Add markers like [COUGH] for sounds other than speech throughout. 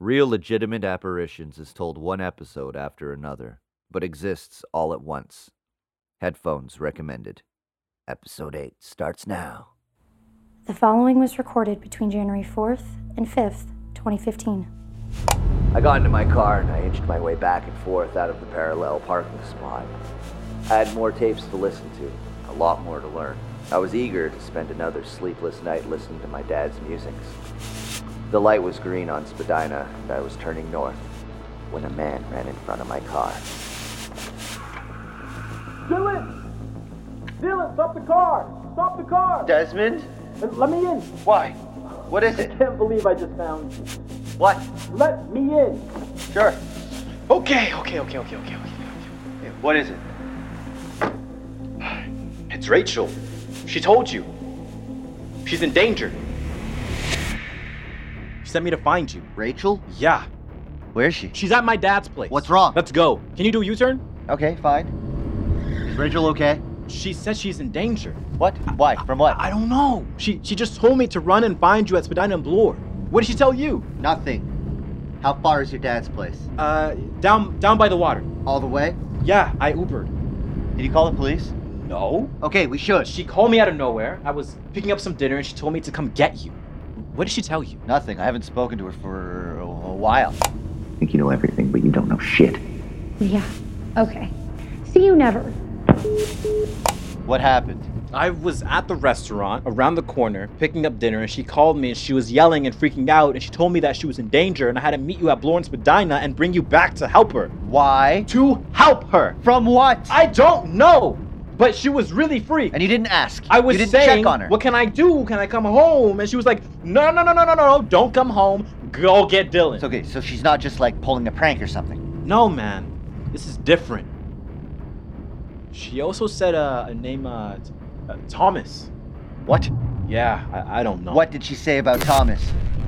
Real Legitimate Apparitions is told one episode after another, but exists all at once. Headphones recommended. Episode 8 starts now. The following was recorded between January 4th and 5th, 2015. I got into my car and I inched my way back and forth out of the parallel parking spot. I had more tapes to listen to, a lot more to learn. I was eager to spend another sleepless night listening to my dad's musings. The light was green on Spadina, and I was turning north when a man ran in front of my car. Dylan! Dylan, stop the car! Stop the car! Desmond? Uh, let me in! Why? What is it? I can't believe I just found you. What? Let me in! Sure. Okay, okay, okay, okay, okay, okay, okay. What is it? It's Rachel. She told you. She's in danger. She sent me to find you. Rachel? Yeah, Where is she? she's at my dad's place. What's wrong? Let's go. Can you do a U-turn? Okay, fine. Is Rachel okay? She says she's in danger. What? Why? From what? I don't know. She she just told me to run and find you at Spadina and Bloor. What did she tell you? Nothing. How far is your dad's place? Uh, down down by the water. All the way? Yeah, I Ubered. Did you call the police? No. Okay, we should. She called me out of nowhere. I was picking up some dinner and she told me to come get you. What did she tell you? Nothing. I haven't spoken to her for a, a while. I think you know everything, but you don't know shit. Yeah, okay. See you never. What happened? I was at the restaurant around the corner picking up dinner and she called me and she was yelling and freaking out and she told me that she was in danger and I had to meet you at Bloor and Spadina and bring you back to help her. Why? To help her. From what? I don't know, but she was really freaked. and you didn't ask. I was you didn't saying, check on her. what can I do? Can I come home? And she was like, no, no, no, no, no, no, don't come home. Go get Dylan. It's okay, so she's not just like pulling a prank or something. No, man, this is different. She also said uh, a name, uh, uh, Thomas. What? Yeah, I, I don't know. What did she say about Thomas?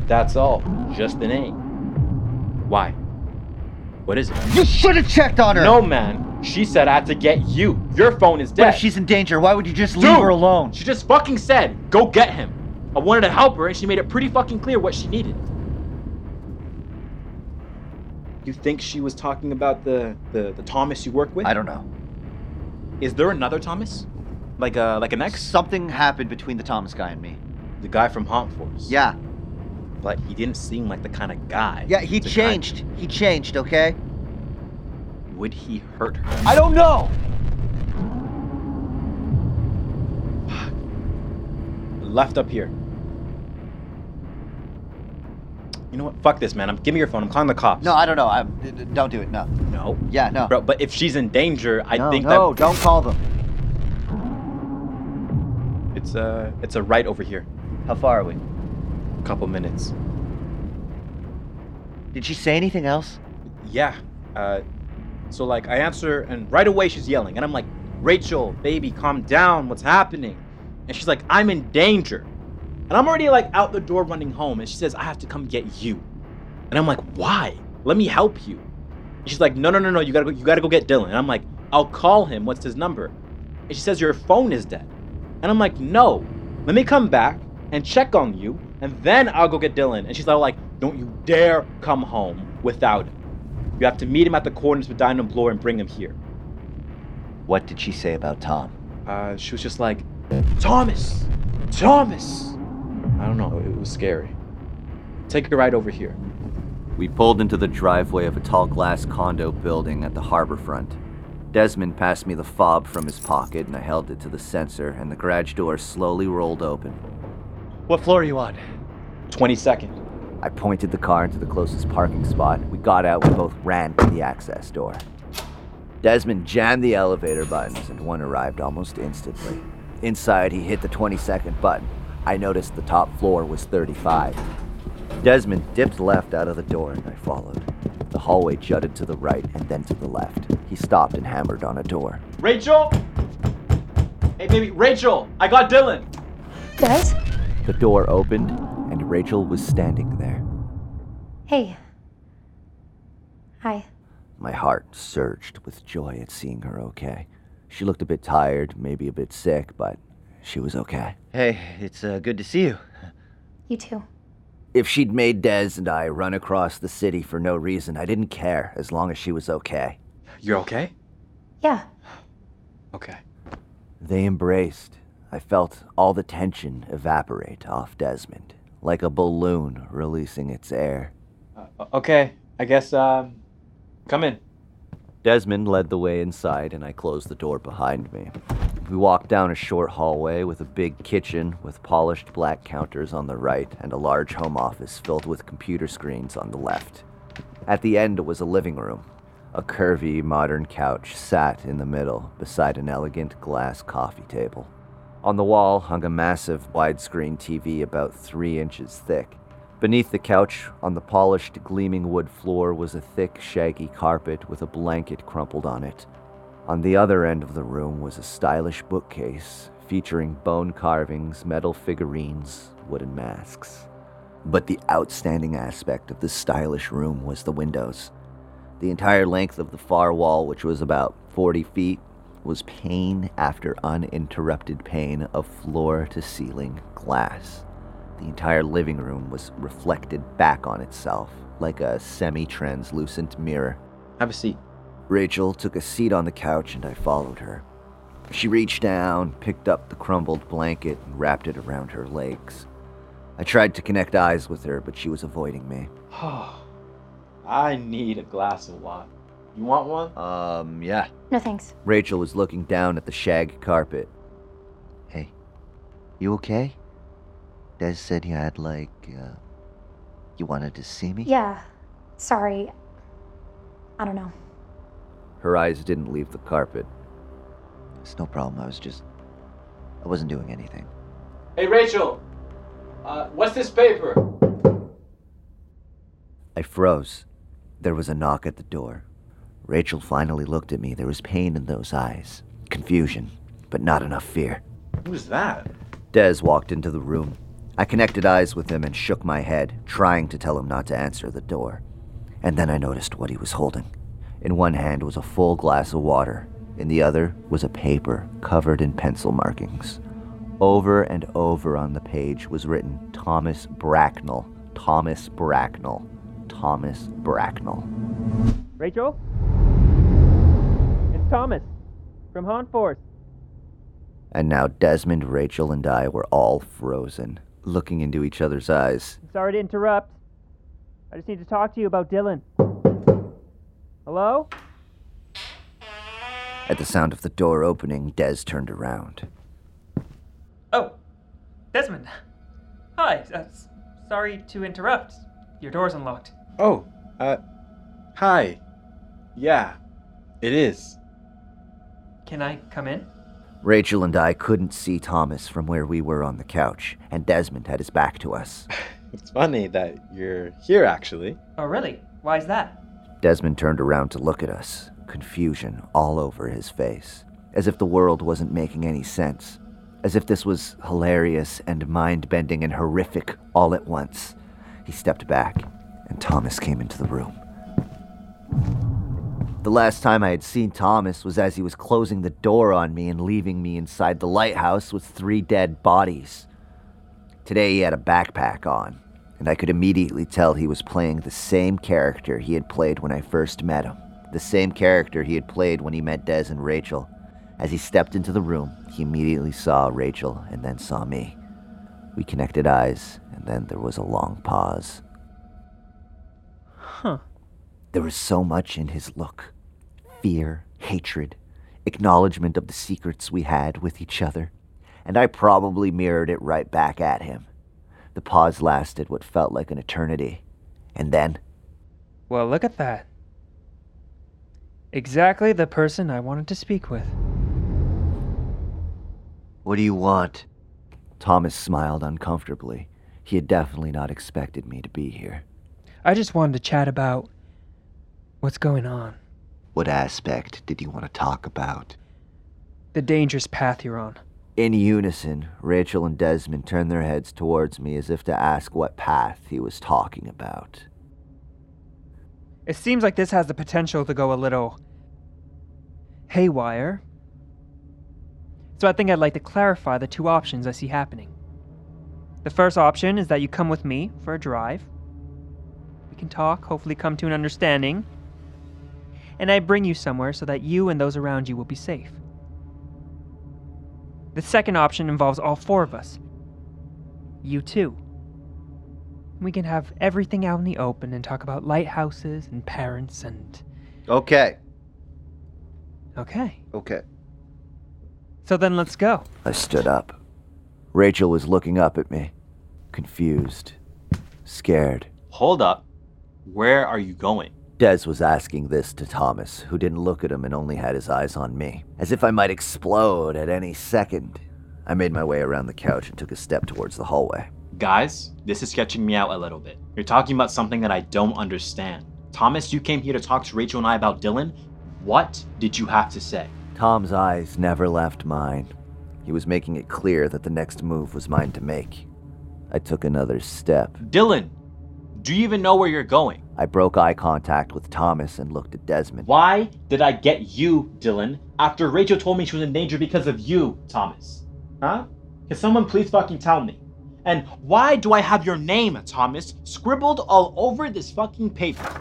That's all. Just the name. Why? What is it? You should have checked on her! No, man. She said I had to get you. Your phone is But dead. if she's in danger, why would you just leave her alone? She just fucking said, go get him. I wanted to help her, and she made it pretty fucking clear what she needed. You think she was talking about the, the, the Thomas you work with? I don't know. Is there another Thomas? Like a like an ex? Something happened between the Thomas guy and me. The guy from Haunt Force. Yeah. But he didn't seem like the kind of guy. Yeah, he to kind- changed. He changed, okay? Would he hurt her? I don't know! left up here. You know what? Fuck this, man. I'm give me your phone. I'm calling the cops. No, I don't know. I, d- d- don't do it. No. no, Yeah, no. bro. But if she's in danger, I no, think no, that don't call them. it's uh it's a right over here. How far are we? A couple minutes. Did she say anything else? Yeah. Uh, so like I answer and right away she's yelling and I'm like, Rachel, baby, calm down. What's happening? And she's like, I'm in danger. And I'm already like out the door running home and she says, I have to come get you. And I'm like, why? Let me help you. And she's like, no, no, no, no. You gotta go. You gotta go get Dylan. And I'm like, I'll call him. What's his number? And she says your phone is dead. And I'm like, no. Let me come back and check on you, and then I'll go get Dylan. And she's all like, don't you dare come home without him. You have to meet him at the corners with Dino Bloor and bring him here. What did she say about Tom? Uh, she was just like, Thomas, Thomas. I don't know. It was scary. Take a ride over here. We pulled into the driveway of a tall glass condo building at the harbor front. Desmond passed me the fob from his pocket and I held it to the sensor, and the garage door slowly rolled open. What floor are you on? 22nd. I pointed the car into the closest parking spot. We got out and both ran to the access door. Desmond jammed the elevator buttons and one arrived almost instantly. Inside, he hit the 22nd button. I noticed the top floor was 35. Desmond dipped left out of the door and I followed. The hallway jutted to the right and then to the left. He stopped and hammered on a door. Rachel? Hey, baby, Rachel! I got Dylan! Des? The door opened and Rachel was standing there. Hey. Hi. My heart surged with joy at seeing her okay. She looked a bit tired, maybe a bit sick, but she was okay. Hey, it's uh, good to see you. You too. If she'd made Dez and I run across the city for no reason, I didn't care as long as she was okay. You're okay? Yeah, Okay. They embraced. I felt all the tension evaporate off Desmond, like a balloon releasing its air. Uh, okay. I guess, um, come in. Desmond led the way inside, and I closed the door behind me. We walked down a short hallway with a big kitchen with polished black counters on the right and a large home office filled with computer screens on the left. At the end was a living room. A curvy, modern couch sat in the middle beside an elegant glass coffee table. On the wall hung a massive widescreen TV about three inches thick. Beneath the couch, on the polished, gleaming wood floor, was a thick, shaggy carpet with a blanket crumpled on it. On the other end of the room was a stylish bookcase featuring bone carvings, metal figurines, wooden masks. But the outstanding aspect of this stylish room was the windows. The entire length of the far wall, which was about 40 feet, was pane after uninterrupted pane of floor to ceiling glass. The entire living room was reflected back on itself like a semi translucent mirror. Have a seat. Rachel took a seat on the couch and I followed her. She reached down, picked up the crumbled blanket, and wrapped it around her legs. I tried to connect eyes with her, but she was avoiding me. [SIGHS] I need a glass of wine. You want one? Um, yeah. no thanks. Rachel was looking down at the shag carpet. Hey, you okay? Des said you had, like, uh, you wanted to see me? Yeah, sorry. I don't know. Her eyes didn't leave the carpet. It's no problem. I was just. I wasn't doing anything. Hey, Rachel. Uh, what's this paper? I froze. There was a knock at the door. Rachel finally looked at me. There was pain in those eyes, confusion, but not enough fear. Who's that? Dez walked into the room. I connected eyes with him and shook my head, trying to tell him not to answer the door. And then I noticed what he was holding. In one hand was a full glass of water, in the other was a paper covered in pencil markings. Over and over on the page was written Thomas Bracknell, Thomas Bracknell, Thomas Bracknell. Rachel? It's Thomas from Haunt Force. And now Desmond, Rachel, and I were all frozen, looking into each other's eyes. Sorry to interrupt. I just need to talk to you about Dylan. Hello? At the sound of the door opening, Des turned around. Oh, Desmond. Hi. Uh, sorry to interrupt. Your door's unlocked. Oh, uh, hi. Yeah, it is. Can I come in? Rachel and I couldn't see Thomas from where we were on the couch, and Desmond had his back to us. [LAUGHS] It's funny that you're here, actually. Oh, really? Why is that? Desmond turned around to look at us, confusion all over his face, as if the world wasn't making any sense, as if this was hilarious and mind bending and horrific all at once. He stepped back, and Thomas came into the room. The last time I had seen Thomas was as he was closing the door on me and leaving me inside the lighthouse with three dead bodies. Today he had a backpack on, and I could immediately tell he was playing the same character he had played when I first met him, the same character he had played when he met Des and Rachel. As he stepped into the room, he immediately saw Rachel and then saw me. We connected eyes, and then there was a long pause. Huh. There was so much in his look fear, hatred, acknowledgement of the secrets we had with each other, and I probably mirrored it right back at him. The pause lasted what felt like an eternity, and then Well, look at that. Exactly the person I wanted to speak with. What do you want? Thomas smiled uncomfortably. He had definitely not expected me to be here. I just wanted to chat about what's going on. What aspect did you want to talk about? The dangerous path you're on. In unison, Rachel and Desmond turned their heads towards me as if to ask what path he was talking about. It seems like this has the potential to go a little haywire. So I think I'd like to clarify the two options I see happening. The first option is that you come with me for a drive. We can talk, hopefully, come to an understanding. And I bring you somewhere so that you and those around you will be safe. The second option involves all four of us. You too. We can have everything out in the open and talk about lighthouses and parents and. Okay. Okay. Okay. So then let's go. I stood up. Rachel was looking up at me, confused, scared. Hold up. Where are you going? Des was asking this to Thomas, who didn't look at him and only had his eyes on me, as if I might explode at any second. I made my way around the couch and took a step towards the hallway. Guys, this is sketching me out a little bit. You're talking about something that I don't understand. Thomas, you came here to talk to Rachel and I about Dylan. What did you have to say? Tom's eyes never left mine. He was making it clear that the next move was mine to make. I took another step. Dylan, do you even know where you're going? I broke eye contact with Thomas and looked at Desmond. Why did I get you, Dylan, after Rachel told me she was in danger because of you, Thomas? Huh? Can someone please fucking tell me? And why do I have your name, Thomas, scribbled all over this fucking paper?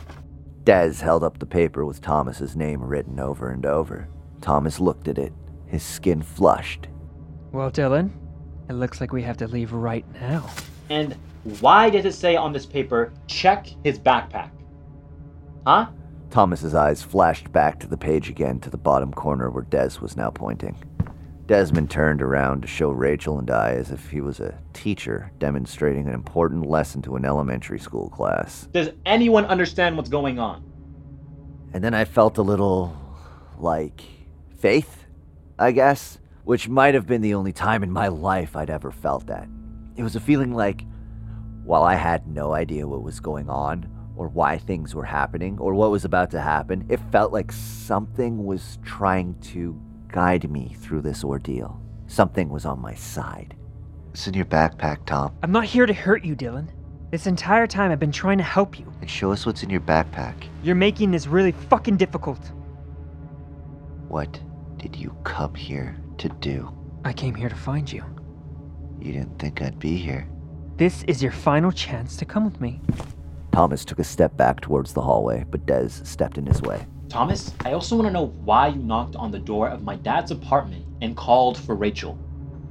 Des held up the paper with Thomas's name written over and over. Thomas looked at it, his skin flushed. Well, Dylan, it looks like we have to leave right now. And why does it say on this paper, check his backpack? Huh? Thomas's eyes flashed back to the page again to the bottom corner where Des was now pointing. Desmond turned around to show Rachel and I as if he was a teacher demonstrating an important lesson to an elementary school class. Does anyone understand what's going on? And then I felt a little like faith, I guess, which might have been the only time in my life I'd ever felt that. It was a feeling like, while I had no idea what was going on, or why things were happening, or what was about to happen, it felt like something was trying to guide me through this ordeal. Something was on my side. It's in your backpack, Tom. I'm not here to hurt you, Dylan. This entire time I've been trying to help you. And show us what's in your backpack. You're making this really fucking difficult. What did you come here to do? I came here to find you. You didn't think I'd be here. This is your final chance to come with me. Thomas took a step back towards the hallway, but Dez stepped in his way. Thomas, I also want to know why you knocked on the door of my dad's apartment and called for Rachel.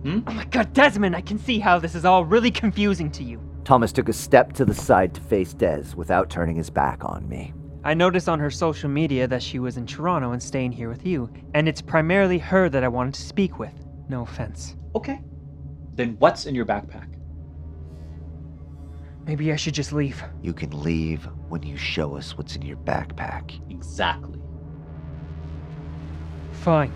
Hmm? Oh my god, Desmond, I can see how this is all really confusing to you. Thomas took a step to the side to face Des without turning his back on me. I noticed on her social media that she was in Toronto and staying here with you, and it's primarily her that I wanted to speak with. No offense. Okay. Then what's in your backpack? Maybe I should just leave. You can leave when you show us what's in your backpack. Exactly. Fine.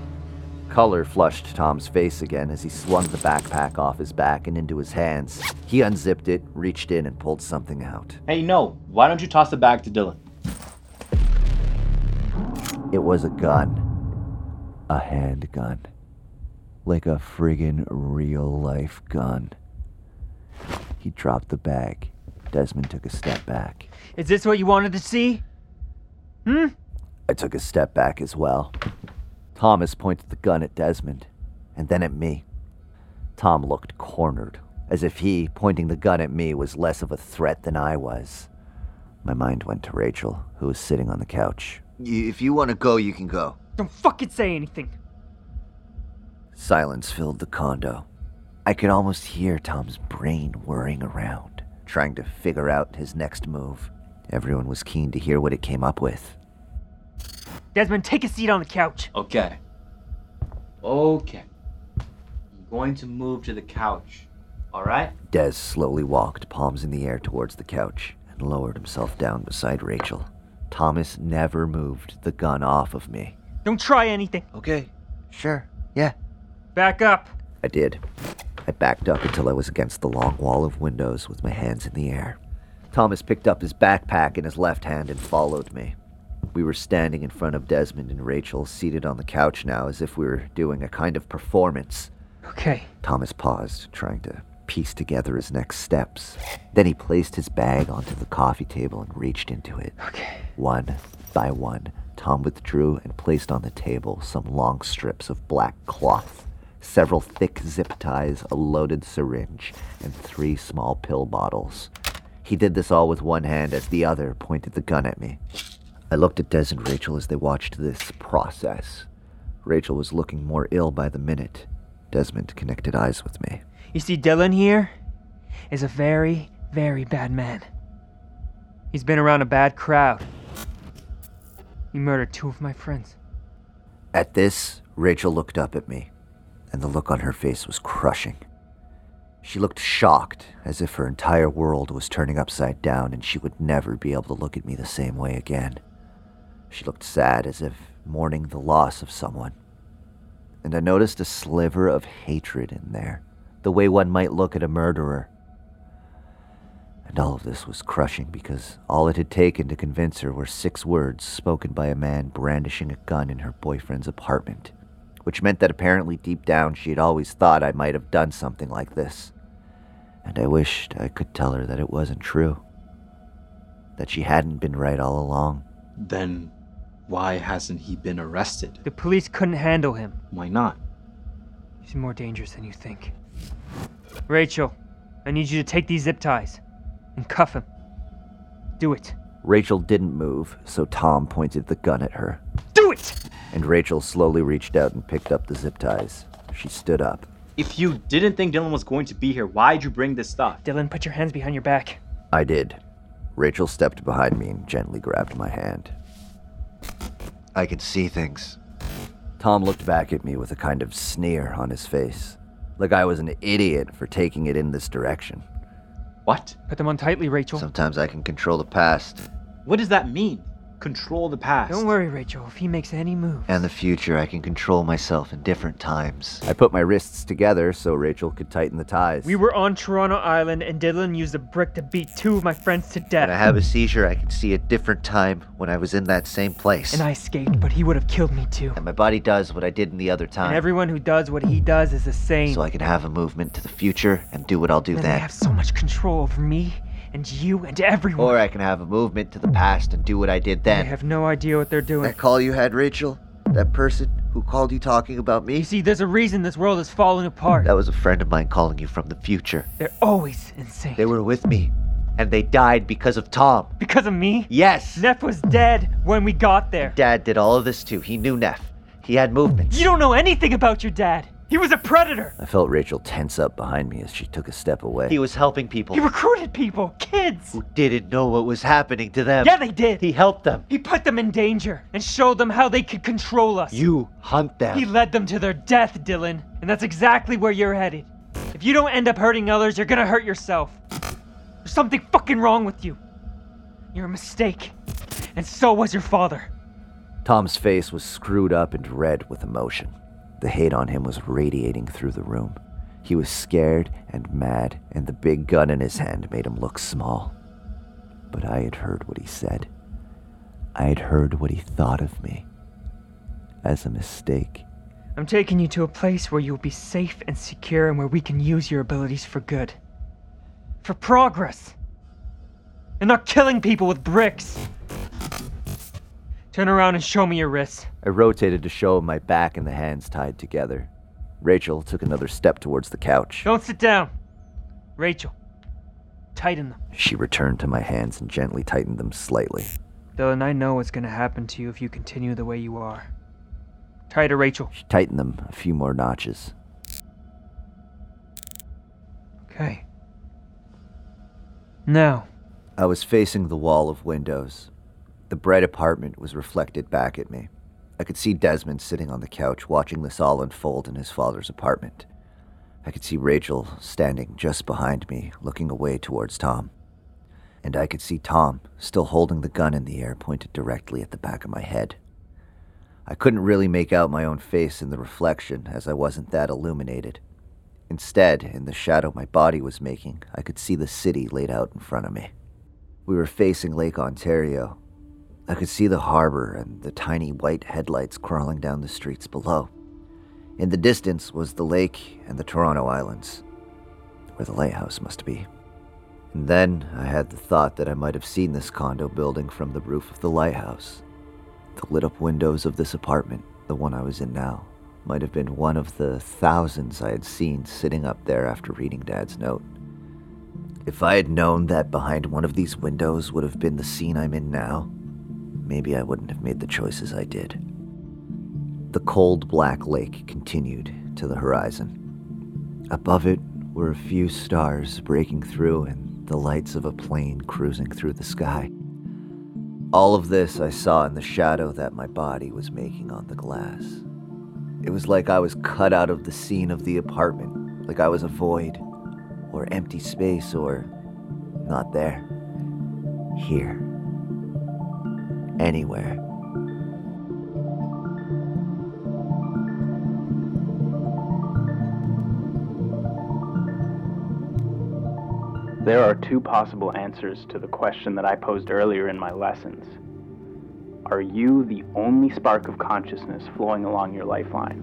Color flushed Tom's face again as he swung the backpack off his back and into his hands. He unzipped it, reached in, and pulled something out. Hey, no. Why don't you toss the bag to Dylan? It was a gun. A handgun. Like a friggin' real life gun. He dropped the bag. Desmond took a step back. Is this what you wanted to see? Hmm? I took a step back as well. Thomas pointed the gun at Desmond, and then at me. Tom looked cornered, as if he, pointing the gun at me, was less of a threat than I was. My mind went to Rachel, who was sitting on the couch. If you want to go, you can go. Don't fucking say anything. Silence filled the condo. I could almost hear Tom's brain whirring around, trying to figure out his next move. Everyone was keen to hear what it came up with. Desmond, take a seat on the couch. Okay. Okay. I'm going to move to the couch. Alright? Des slowly walked, palms in the air, towards the couch and lowered himself down beside Rachel. Thomas never moved the gun off of me. Don't try anything. Okay, sure, yeah. Back up. I did. I backed up until I was against the long wall of windows with my hands in the air. Thomas picked up his backpack in his left hand and followed me. We were standing in front of Desmond and Rachel, seated on the couch now as if we were doing a kind of performance. Okay. Thomas paused, trying to piece together his next steps. Then he placed his bag onto the coffee table and reached into it. Okay. One by one, Tom withdrew and placed on the table some long strips of black cloth several thick zip ties, a loaded syringe, and three small pill bottles. He did this all with one hand as the other pointed the gun at me. I looked at Des and Rachel as they watched this process. Rachel was looking more ill by the minute. Desmond connected eyes with me. You see, Dylan here is a very, very bad man. He's been around a bad crowd. He murdered two of my friends. At this, Rachel looked up at me, and the look on her face was crushing. She looked shocked, as if her entire world was turning upside down and she would never be able to look at me the same way again. She looked sad, as if mourning the loss of someone. And I noticed a sliver of hatred in there, the way one might look at a murderer. And all of this was crushing because all it had taken to convince her were six words spoken by a man brandishing a gun in her boyfriend's apartment, which meant that apparently deep down she had always thought I might have done something like this. And I wished I could tell her that it wasn't true, that she hadn't been right all along. Then why hasn't he been arrested? The police couldn't handle him. Why not? He's more dangerous than you think. Rachel, I need you to take these zip ties and cuff him. Do it. Rachel didn't move, so Tom pointed the gun at her. Do it! And Rachel slowly reached out and picked up the zip ties. She stood up. If you didn't think Dylan was going to be here, why'd you bring this stuff? Dylan, put your hands behind your back. I did. Rachel stepped behind me and gently grabbed my hand. I can see things. Tom looked back at me with a kind of sneer on his face, like I was an idiot for taking it in this direction. What? Put them on tightly, Rachel. Sometimes I can control the past. What does that mean? Control the past. Don't worry, Rachel. If he makes any moves. And the future, I can control myself in different times. I put my wrists together so Rachel could tighten the ties. We were on Toronto Island, and Dylan used a brick to beat two of my friends to death. When I have a seizure, I can see a different time when I was in that same place. And I escaped, but he would have killed me too. And my body does what I did in the other time. And everyone who does what he does is the same. So I can have a movement to the future and do what I'll do and then. they have so much control over me and you and everyone. Or I can have a movement to the past and do what I did then. I have no idea what they're doing. That call you had, Rachel? That person who called you talking about me? You see, there's a reason this world is falling apart. That was a friend of mine calling you from the future. They're always insane. They were with me, and they died because of Tom. Because of me? Yes! Neff was dead when we got there. Dad did all of this too. He knew Neff. He had movements. You don't know anything about your dad. He was a predator. I felt Rachel tense up behind me as she took a step away. He was helping people He recruited people, kids. who didn't know what was happening to them. Yeah, they did. He helped them. He put them in danger and showed them how they could control us. You hunt them. He led them to their death, Dylan. And that's exactly where you're headed. If you don't end up hurting others, you're gonna hurt yourself. There's something fucking wrong with you. You're a mistake. And so was your father. Tom's face was screwed up and red with emotion. The hate on him was radiating through the room. He was scared and mad, and the big gun in his hand made him look small. But I had heard what he said. I had heard what he thought of me. As a mistake. I'm taking you to a place where you'll be safe and secure and where we can use your abilities for good. For progress. And not killing people with bricks. Turn around and show me your wrists. I rotated to show him my back and the hands tied together. Rachel took another step towards the couch. Don't sit down. Rachel, tighten them. She returned to my hands and gently tightened them slightly. Dylan, I know what's gonna happen to you if you continue the way you are. Tighter, Rachel. She tightened them a few more notches. Okay. Now, I was facing the wall of windows. The bright apartment was reflected back at me. I could see Desmond sitting on the couch watching this all unfold in his father's apartment. I could see Rachel standing just behind me, looking away towards Tom. And I could see Tom still holding the gun in the air pointed directly at the back of my head. I couldn't really make out my own face in the reflection as I wasn't that illuminated. Instead, in the shadow my body was making, I could see the city laid out in front of me. We were facing Lake Ontario. I could see the harbor and the tiny white headlights crawling down the streets below. In the distance was the lake and the Toronto Islands, where the lighthouse must be. And then I had the thought that I might have seen this condo building from the roof of the lighthouse. The lit up windows of this apartment, the one I was in now, might have been one of the thousands I had seen sitting up there after reading Dad's note. If I had known that behind one of these windows would have been the scene I'm in now, maybe I wouldn't have made the choices I did. The cold black lake continued to the horizon. Above it were a few stars breaking through and the lights of a plane cruising through the sky. All of this I saw in the shadow that my body was making on the glass. It was like I was cut out of the scene of the apartment, like I was a void, or empty space, or not there. Here. Anywhere. There are two possible answers to the question that I posed earlier in my lessons. Are you the only spark of consciousness flowing along your lifeline?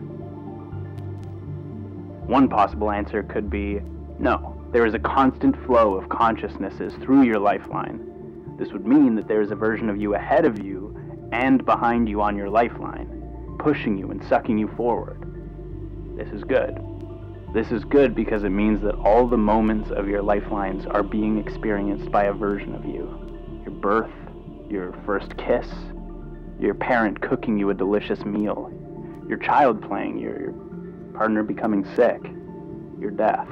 One possible answer could be no, there is a constant flow of consciousnesses through your lifeline. This would mean that there is a version of you ahead of you and behind you on your lifeline, pushing you and sucking you forward. This is good. This is good because it means that all the moments of your lifelines are being experienced by a version of you. Your birth, your first kiss, your parent cooking you a delicious meal, your child playing, your, your partner becoming sick, your death.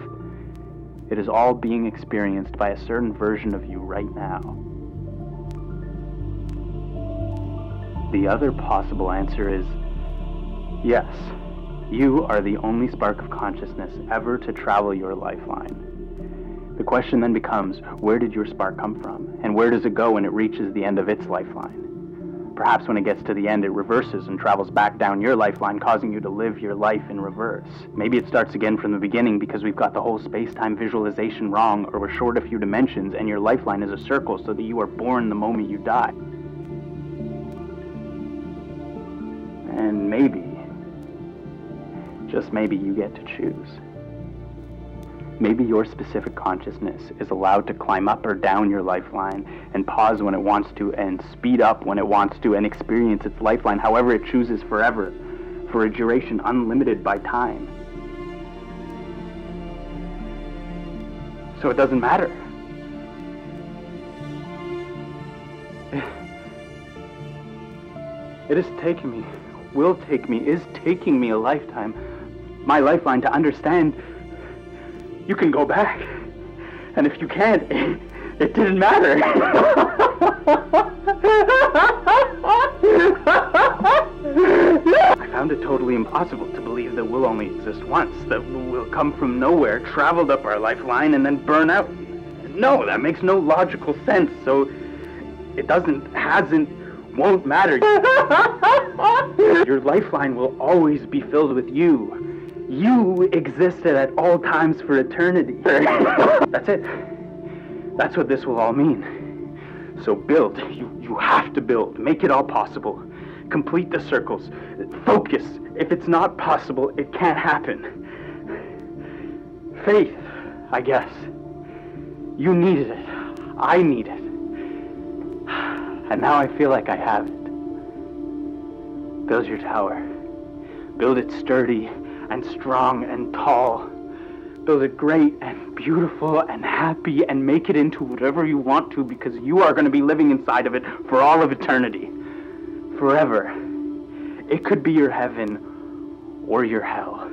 It is all being experienced by a certain version of you right now. The other possible answer is yes. You are the only spark of consciousness ever to travel your lifeline. The question then becomes where did your spark come from? And where does it go when it reaches the end of its lifeline? Perhaps when it gets to the end, it reverses and travels back down your lifeline, causing you to live your life in reverse. Maybe it starts again from the beginning because we've got the whole space time visualization wrong, or we're short a few dimensions, and your lifeline is a circle so that you are born the moment you die. And maybe just maybe you get to choose. Maybe your specific consciousness is allowed to climb up or down your lifeline and pause when it wants to and speed up when it wants to and experience its lifeline however it chooses forever, for a duration unlimited by time. So it doesn't matter. [SIGHS] It has taken me, will take me, is taking me a lifetime my lifeline to understand you can go back. And if you can't, it, [LAUGHS] it didn't matter. [LAUGHS] I found it totally impossible to believe that we'll only exist once, that we'll come from nowhere, traveled up our lifeline, and then burn out. No, that makes no logical sense, so it doesn't, hasn't, won't matter. [LAUGHS] Your lifeline will always be filled with you. You existed at all times for eternity. [LAUGHS] That's it. That's what this will all mean. So build. You, you have to build. Make it all possible. Complete the circles. Focus. If it's not possible, it can't happen. Faith, I guess. You needed it. I need it. And now I feel like I have it. Build your tower. Build it sturdy and strong and tall. Build it great and beautiful and happy and make it into whatever you want to because you are going to be living inside of it for all of eternity. Forever. It could be your heaven or your hell.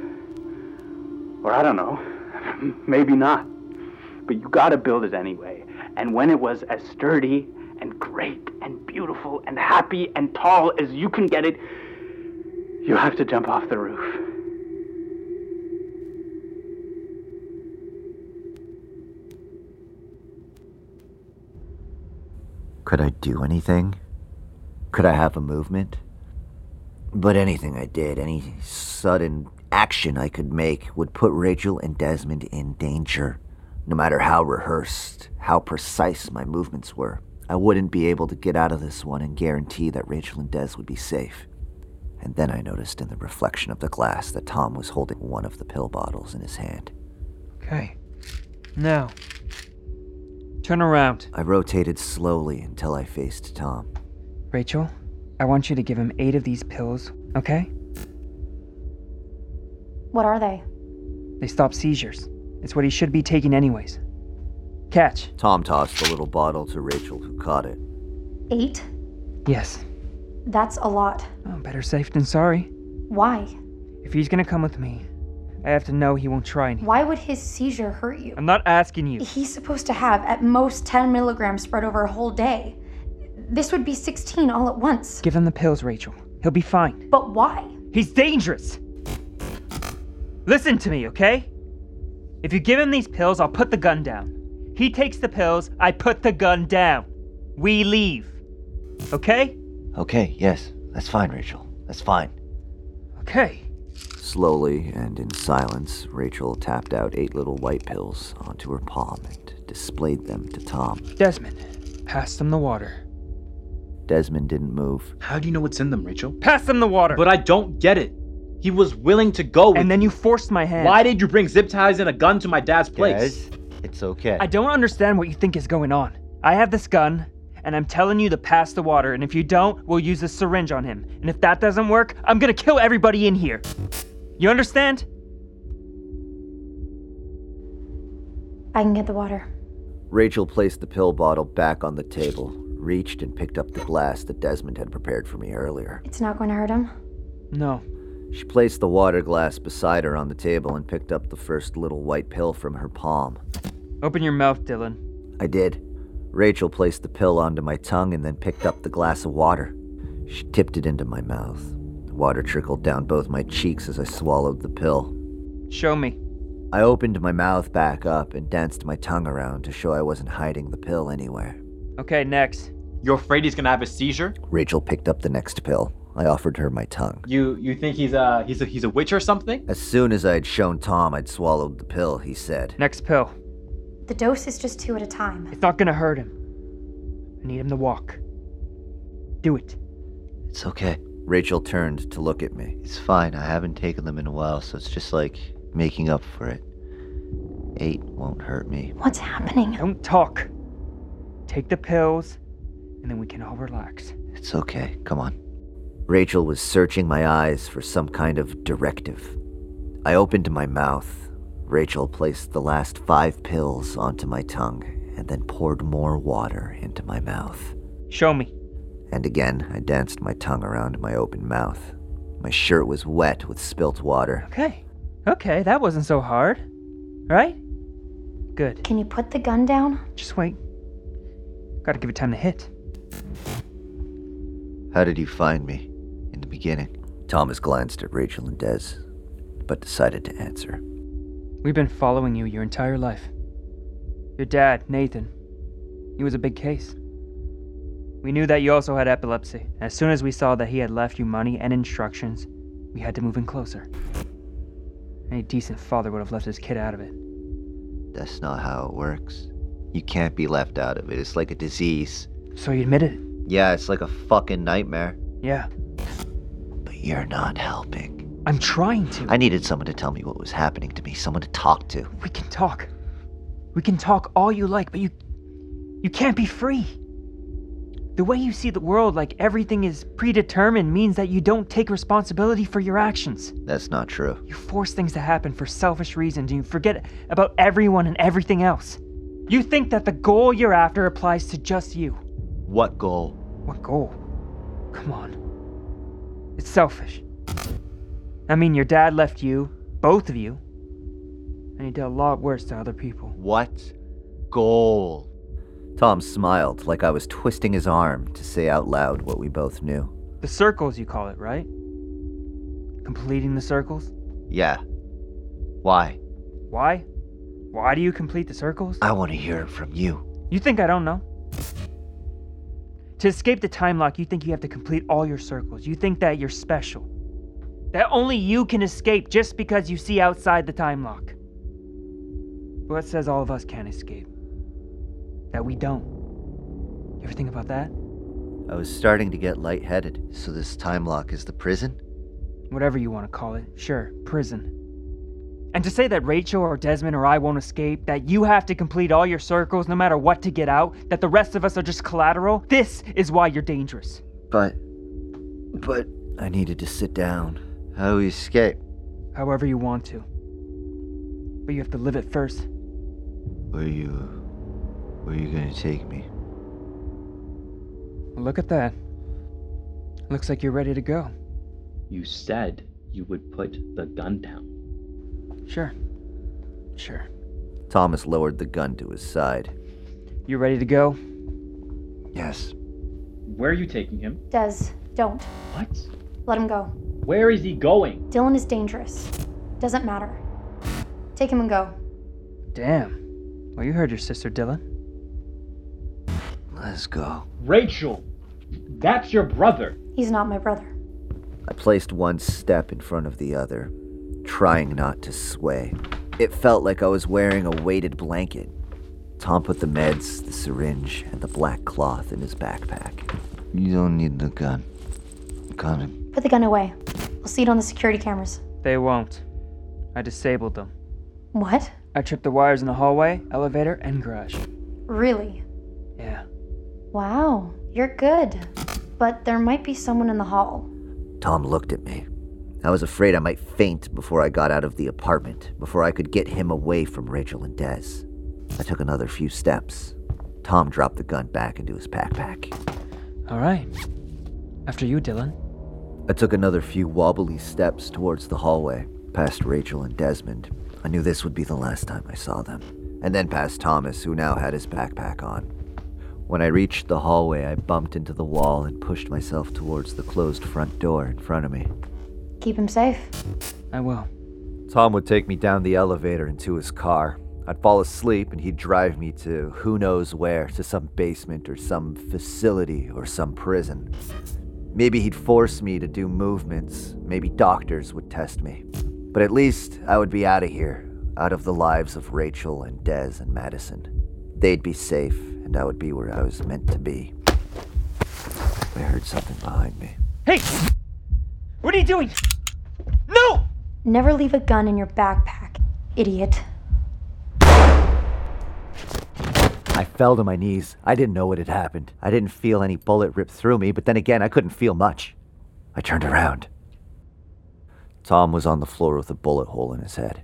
Or I don't know. [LAUGHS] Maybe not. But you gotta build it anyway. And when it was as sturdy and great and beautiful and happy and tall as you can get it, you have to jump off the roof. Could I do anything? Could I have a movement? But anything I did, any sudden action I could make, would put Rachel and Desmond in danger. No matter how rehearsed, how precise my movements were, I wouldn't be able to get out of this one and guarantee that Rachel and Des would be safe. And then I noticed in the reflection of the glass that Tom was holding one of the pill bottles in his hand. Okay. Now, turn around. I rotated slowly until I faced Tom. Rachel, I want you to give him eight of these pills, okay? What are they? They stop seizures. It's what he should be taking anyways. Catch. Tom tossed the little bottle to Rachel, who caught it. Eight? Yes. That's a lot. Oh, better safe than sorry. Why? If he's gonna come with me, I have to know he won't try any. Why would his seizure hurt you? I'm not asking you. He's supposed to have at most 10 milligrams spread over a whole day. This would be 16 all at once. Give him the pills, Rachel. He'll be fine. But why? He's dangerous. Listen to me, okay? If you give him these pills, I'll put the gun down. He takes the pills, I put the gun down. We leave. Okay? Okay, yes. That's fine, Rachel. That's fine. Okay. Slowly and in silence, Rachel tapped out eight little white pills onto her palm and displayed them to Tom. Desmond, pass them the water. Desmond didn't move. How do you know what's in them, Rachel? Pass them the water. But I don't get it. He was willing to go. With and then you forced my hand. Why did you bring zip ties and a gun to my dad's place? Guys, it's okay. I don't understand what you think is going on. I have this gun, and I'm telling you to pass the water, and if you don't, we'll use a syringe on him. And if that doesn't work, I'm gonna kill everybody in here. You understand? I can get the water. Rachel placed the pill bottle back on the table, reached and picked up the glass that Desmond had prepared for me earlier. It's not going to hurt him. No. She placed the water glass beside her on the table and picked up the first little white pill from her palm. Open your mouth, Dylan. I did. Rachel placed the pill onto my tongue and then picked up the glass of water. She tipped it into my mouth. The water trickled down both my cheeks as I swallowed the pill. Show me. I opened my mouth back up and danced my tongue around to show I wasn't hiding the pill anywhere. Okay, next. You're afraid he's gonna have a seizure? Rachel picked up the next pill. I offered her my tongue. You you think he's a he's a he's a witch or something? As soon as I had shown Tom I'd swallowed the pill, he said, Next pill. The dose is just two at a time. It's not gonna hurt him. I need him to walk. Do it. It's okay. Rachel turned to look at me. It's fine. I haven't taken them in a while, so it's just like making up for it. Eight won't hurt me. What's happening? Don't talk. Take the pills, and then we can all relax. It's okay. Come on. Rachel was searching my eyes for some kind of directive. I opened my mouth. Rachel placed the last five pills onto my tongue and then poured more water into my mouth. Show me. And again, I danced my tongue around my open mouth. My shirt was wet with spilt water. Okay. Okay, that wasn't so hard. Right? Good. Can you put the gun down? Just wait. Gotta give it time to hit. How did you find me? In the beginning. Thomas glanced at Rachel and Des, but decided to answer. We've been following you your entire life. Your dad, Nathan, he was a big case. We knew that you also had epilepsy. As soon as we saw that he had left you money and instructions, we had to move in closer. Any decent father would have left his kid out of it. That's not how it works. You can't be left out of it. It's like a disease. So you admit it? Yeah, it's like a fucking nightmare. Yeah. You're not helping. I'm trying to. I needed someone to tell me what was happening to me, someone to talk to. We can talk. We can talk all you like, but you. You can't be free. The way you see the world like everything is predetermined means that you don't take responsibility for your actions. That's not true. You force things to happen for selfish reasons and you forget about everyone and everything else. You think that the goal you're after applies to just you. What goal? What goal? Come on. It's selfish. I mean, your dad left you, both of you, and he did a lot worse to other people. What goal? Tom smiled like I was twisting his arm to say out loud what we both knew. The circles, you call it, right? Completing the circles? Yeah. Why? Why? Why do you complete the circles? I want to hear it from you. You think I don't know? To escape the time lock, you think you have to complete all your circles. You think that you're special. That only you can escape just because you see outside the time lock. But what says all of us can't escape? That we don't. You ever think about that? I was starting to get lightheaded. So this time lock is the prison? Whatever you want to call it. Sure, prison. And to say that Rachel or Desmond or I won't escape, that you have to complete all your circles no matter what to get out, that the rest of us are just collateral, this is why you're dangerous. But. But I needed to sit down. How do we escape? however you want to. But you have to live it first. Where are you. Where are you gonna take me? Look at that. Looks like you're ready to go. You said you would put the gun down. Sure. Sure. Thomas lowered the gun to his side. You ready to go? Yes. Where are you taking him? Des, don't. What? Let him go. Where is he going? Dylan is dangerous. Doesn't matter. Take him and go. Damn. Well, you heard your sister, Dylan. Let's go. Rachel! That's your brother! He's not my brother. I placed one step in front of the other, trying not to sway. It felt like I was wearing a weighted blanket. Tom put the meds, the syringe, and the black cloth in his backpack. You don't need the gun. I'm coming. Put the gun away. We'll see it on the security cameras. They won't. I disabled them. What? I tripped the wires in the hallway, elevator, and garage. Really? Yeah. Wow, you're good. But there might be someone in the hall. Tom looked at me. I was afraid I might faint before I got out of the apartment, before I could get him away from Rachel and Des. I took another few steps. Tom dropped the gun back into his backpack. All right. After you, Dylan. I took another few wobbly steps towards the hallway, past Rachel and Desmond. I knew this would be the last time I saw them. And then past Thomas, who now had his backpack on. When I reached the hallway, I bumped into the wall and pushed myself towards the closed front door in front of me. Keep him safe. I will. Tom would take me down the elevator and to his car. I'd fall asleep and he'd drive me to who knows where, to some basement or some facility or some prison. Maybe he'd force me to do movements. Maybe doctors would test me. But at least I would be out of here, out of the lives of Rachel and Dez and Madison. They'd be safe, and I would be where I was meant to be. I heard something behind me. Hey! What are you doing? No! Never leave a gun in your backpack, idiot. I fell to my knees. I didn't know what had happened. I didn't feel any bullet rip through me, but then again, I couldn't feel much. I turned around. Tom was on the floor with a bullet hole in his head.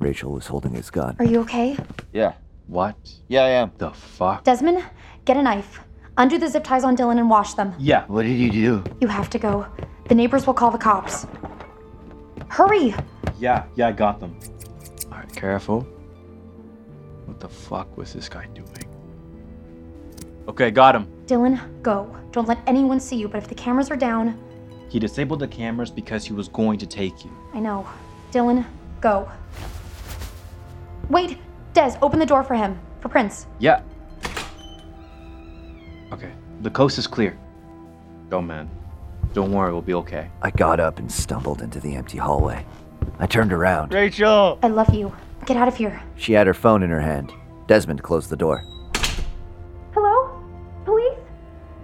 Rachel was holding his gun. Are you okay? Yeah. What? Yeah, I am. The fuck? Desmond, get a knife. Undo the zip ties on Dylan and wash them. Yeah. What did you do? You have to go. The neighbors will call the cops. Hurry! Yeah, yeah, I got them. Alright, careful. What the fuck was this guy doing? Okay, got him. Dylan, go. Don't let anyone see you, but if the cameras are down, He disabled the cameras because he was going to take you. I know. Dylan, go. Wait! Des, open the door for him. For Prince. Yeah. Okay, the coast is clear. Go, man. Don't worry, we'll be okay. I got up and stumbled into the empty hallway. I turned around. Rachel! I love you. Get out of here. She had her phone in her hand. Desmond closed the door. Hello? Police?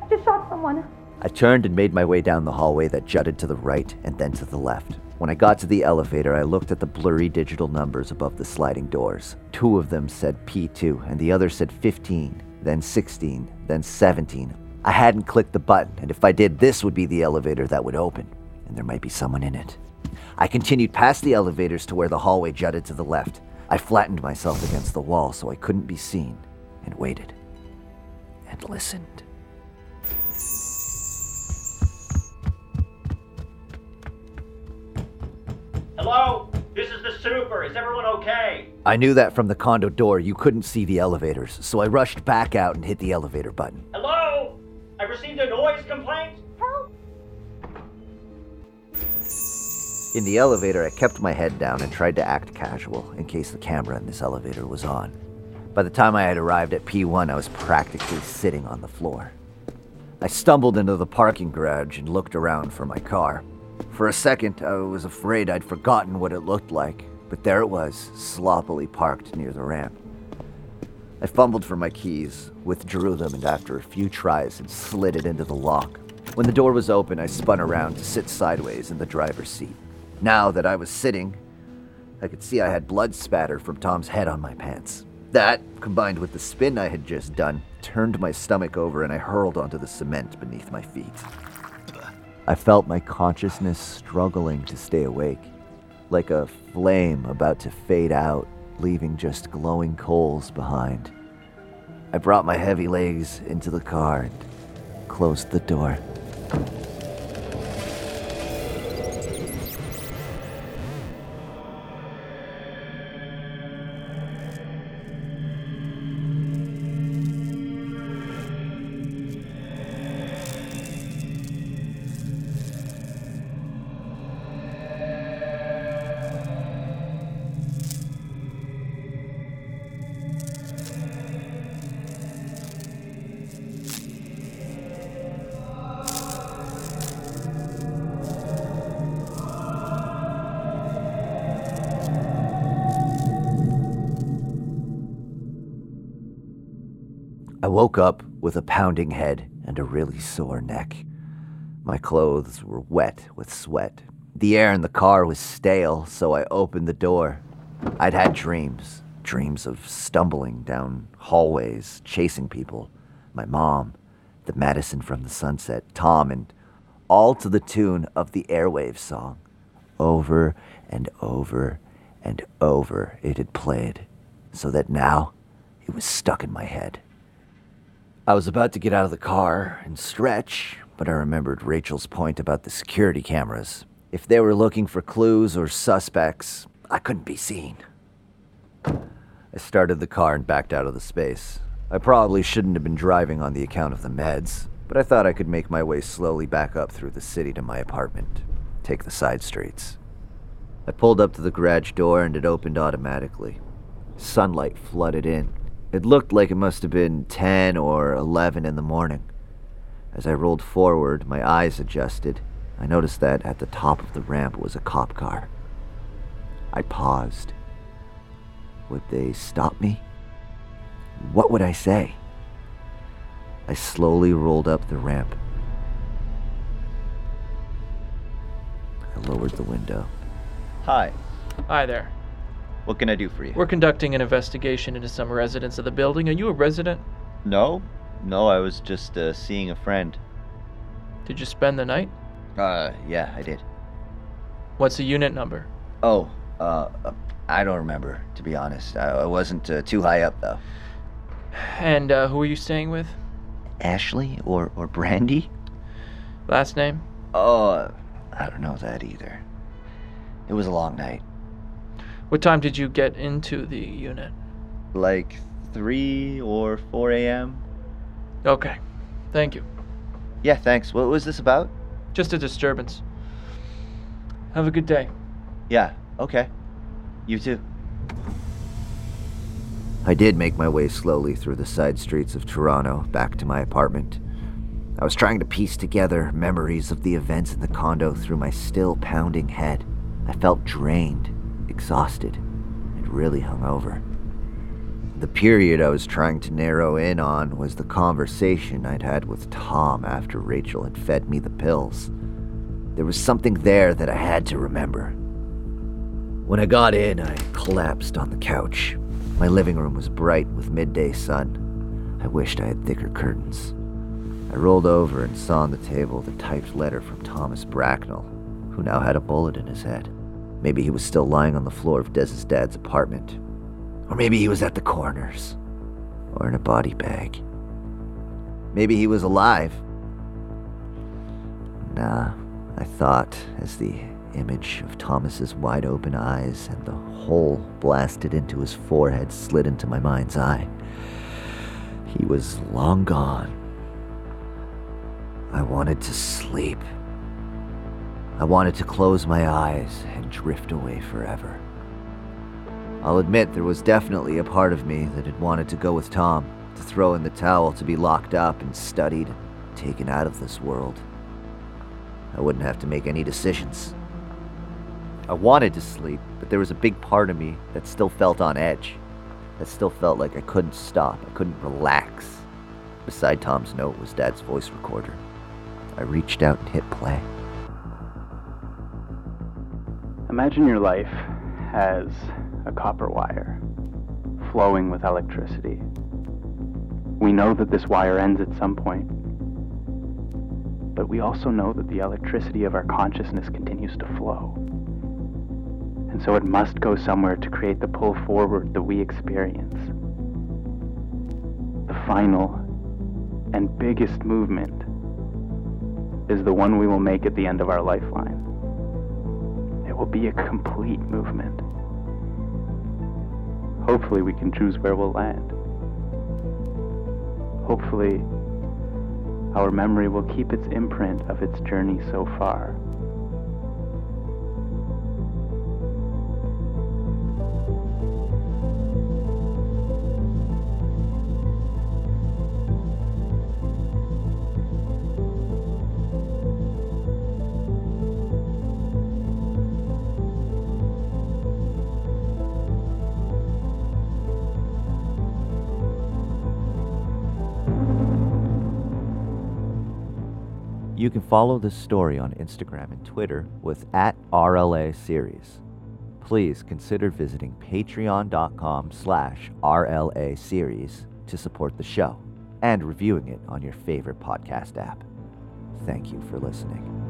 I just shot someone. I turned and made my way down the hallway that jutted to the right and then to the left. When I got to the elevator, I looked at the blurry digital numbers above the sliding doors. Two of them said P2, and the other said 15, then 16, then 17. I hadn't clicked the button, and if I did, this would be the elevator that would open, and there might be someone in it. I continued past the elevators to where the hallway jutted to the left. I flattened myself against the wall so I couldn't be seen, and waited, and listened. Hello? This is the super. Is everyone okay? I knew that from the condo door you couldn't see the elevators, so I rushed back out and hit the elevator button. Hello? In the elevator, I kept my head down and tried to act casual in case the camera in this elevator was on. By the time I had arrived at P1, I was practically sitting on the floor. I stumbled into the parking garage and looked around for my car. For a second, I was afraid I'd forgotten what it looked like, but there it was, sloppily parked near the ramp. I fumbled for my keys, withdrew them, and after a few tries, had slid it into the lock. When the door was open, I spun around to sit sideways in the driver's seat. Now that I was sitting, I could see I had blood spatter from Tom's head on my pants. That, combined with the spin I had just done, turned my stomach over and I hurled onto the cement beneath my feet. I felt my consciousness struggling to stay awake. like a flame about to fade out, leaving just glowing coals behind. I brought my heavy legs into the car and closed the door. Woke up with a pounding head and a really sore neck. My clothes were wet with sweat. The air in the car was stale, so I opened the door. I'd had dreams dreams of stumbling down hallways, chasing people, my mom, the Madison from the Sunset, Tom, and all to the tune of the Airwaves song. Over and over and over it had played, so that now it was stuck in my head. I was about to get out of the car and stretch, but I remembered Rachel's point about the security cameras. If they were looking for clues or suspects, I couldn't be seen. I started the car and backed out of the space. I probably shouldn't have been driving on the account of the meds, but I thought I could make my way slowly back up through the city to my apartment, take the side streets. I pulled up to the garage door and it opened automatically. Sunlight flooded in. It looked like it must have been 10 or 11 in the morning. As I rolled forward, my eyes adjusted. I noticed that at the top of the ramp was a cop car. I paused. Would they stop me? What would I say? I slowly rolled up the ramp. I lowered the window. Hi. Hi there. What can I do for you? We're conducting an investigation into some residents of the building. Are you a resident? No, no, I was just uh, seeing a friend. Did you spend the night? Uh, yeah, I did. What's the unit number? Oh, uh, uh, I don't remember, to be honest. I, I wasn't uh, too high up, though. And uh, who are you staying with? Ashley or, or Brandy? Last name? Oh, I don't know that either. It was a long night. What time did you get into the unit? Like 3 or 4 a.m.? Okay. Thank you. Yeah, thanks. What was this about? Just a disturbance. Have a good day. Yeah, okay. You too. I did make my way slowly through the side streets of Toronto back to my apartment. I was trying to piece together memories of the events in the condo through my still pounding head. I felt drained, exhausted, and really hungover. The period I was trying to narrow in on was the conversation I'd had with Tom after Rachel had fed me the pills. There was something there that I had to remember. When I got in, I collapsed on the couch. My living room was bright with midday sun. I wished I had thicker curtains. I rolled over and saw on the table the typed letter from Thomas Bracknell, who now had a bullet in his head. Maybe he was still lying on the floor of Dez's dad's apartment. Or maybe he was at the corners. Or in a body bag. Maybe he was alive. Nah, I thought as the image of Thomas's wide open eyes and the hole blasted into his forehead slid into my mind's eye. He was long gone. I wanted to sleep. I wanted to close my eyes and drift away forever. I'll admit there was definitely a part of me that had wanted to go with Tom, to throw in the towel, to be locked up and studied, and taken out of this world. I wouldn't have to make any decisions. I wanted to sleep, but there was a big part of me that still felt on edge, that still felt like I couldn't stop, I couldn't relax. Beside Tom's note was Dad's voice recorder. I reached out and hit play. Imagine your life as a copper wire flowing with electricity. We know that this wire ends at some point, but we also know that the electricity of our consciousness continues to flow. And so it must go somewhere to create the pull forward that we experience. The final and biggest movement is the one we will make at the end of our lifeline. Will be a complete movement. Hopefully, we can choose where we'll land. Hopefully, our memory will keep its imprint of its journey so far. You can follow this story on Instagram and Twitter with at RLA Series. Please consider visiting patreon.com slash RLA Series to support the show and reviewing it on your favorite podcast app. Thank you for listening.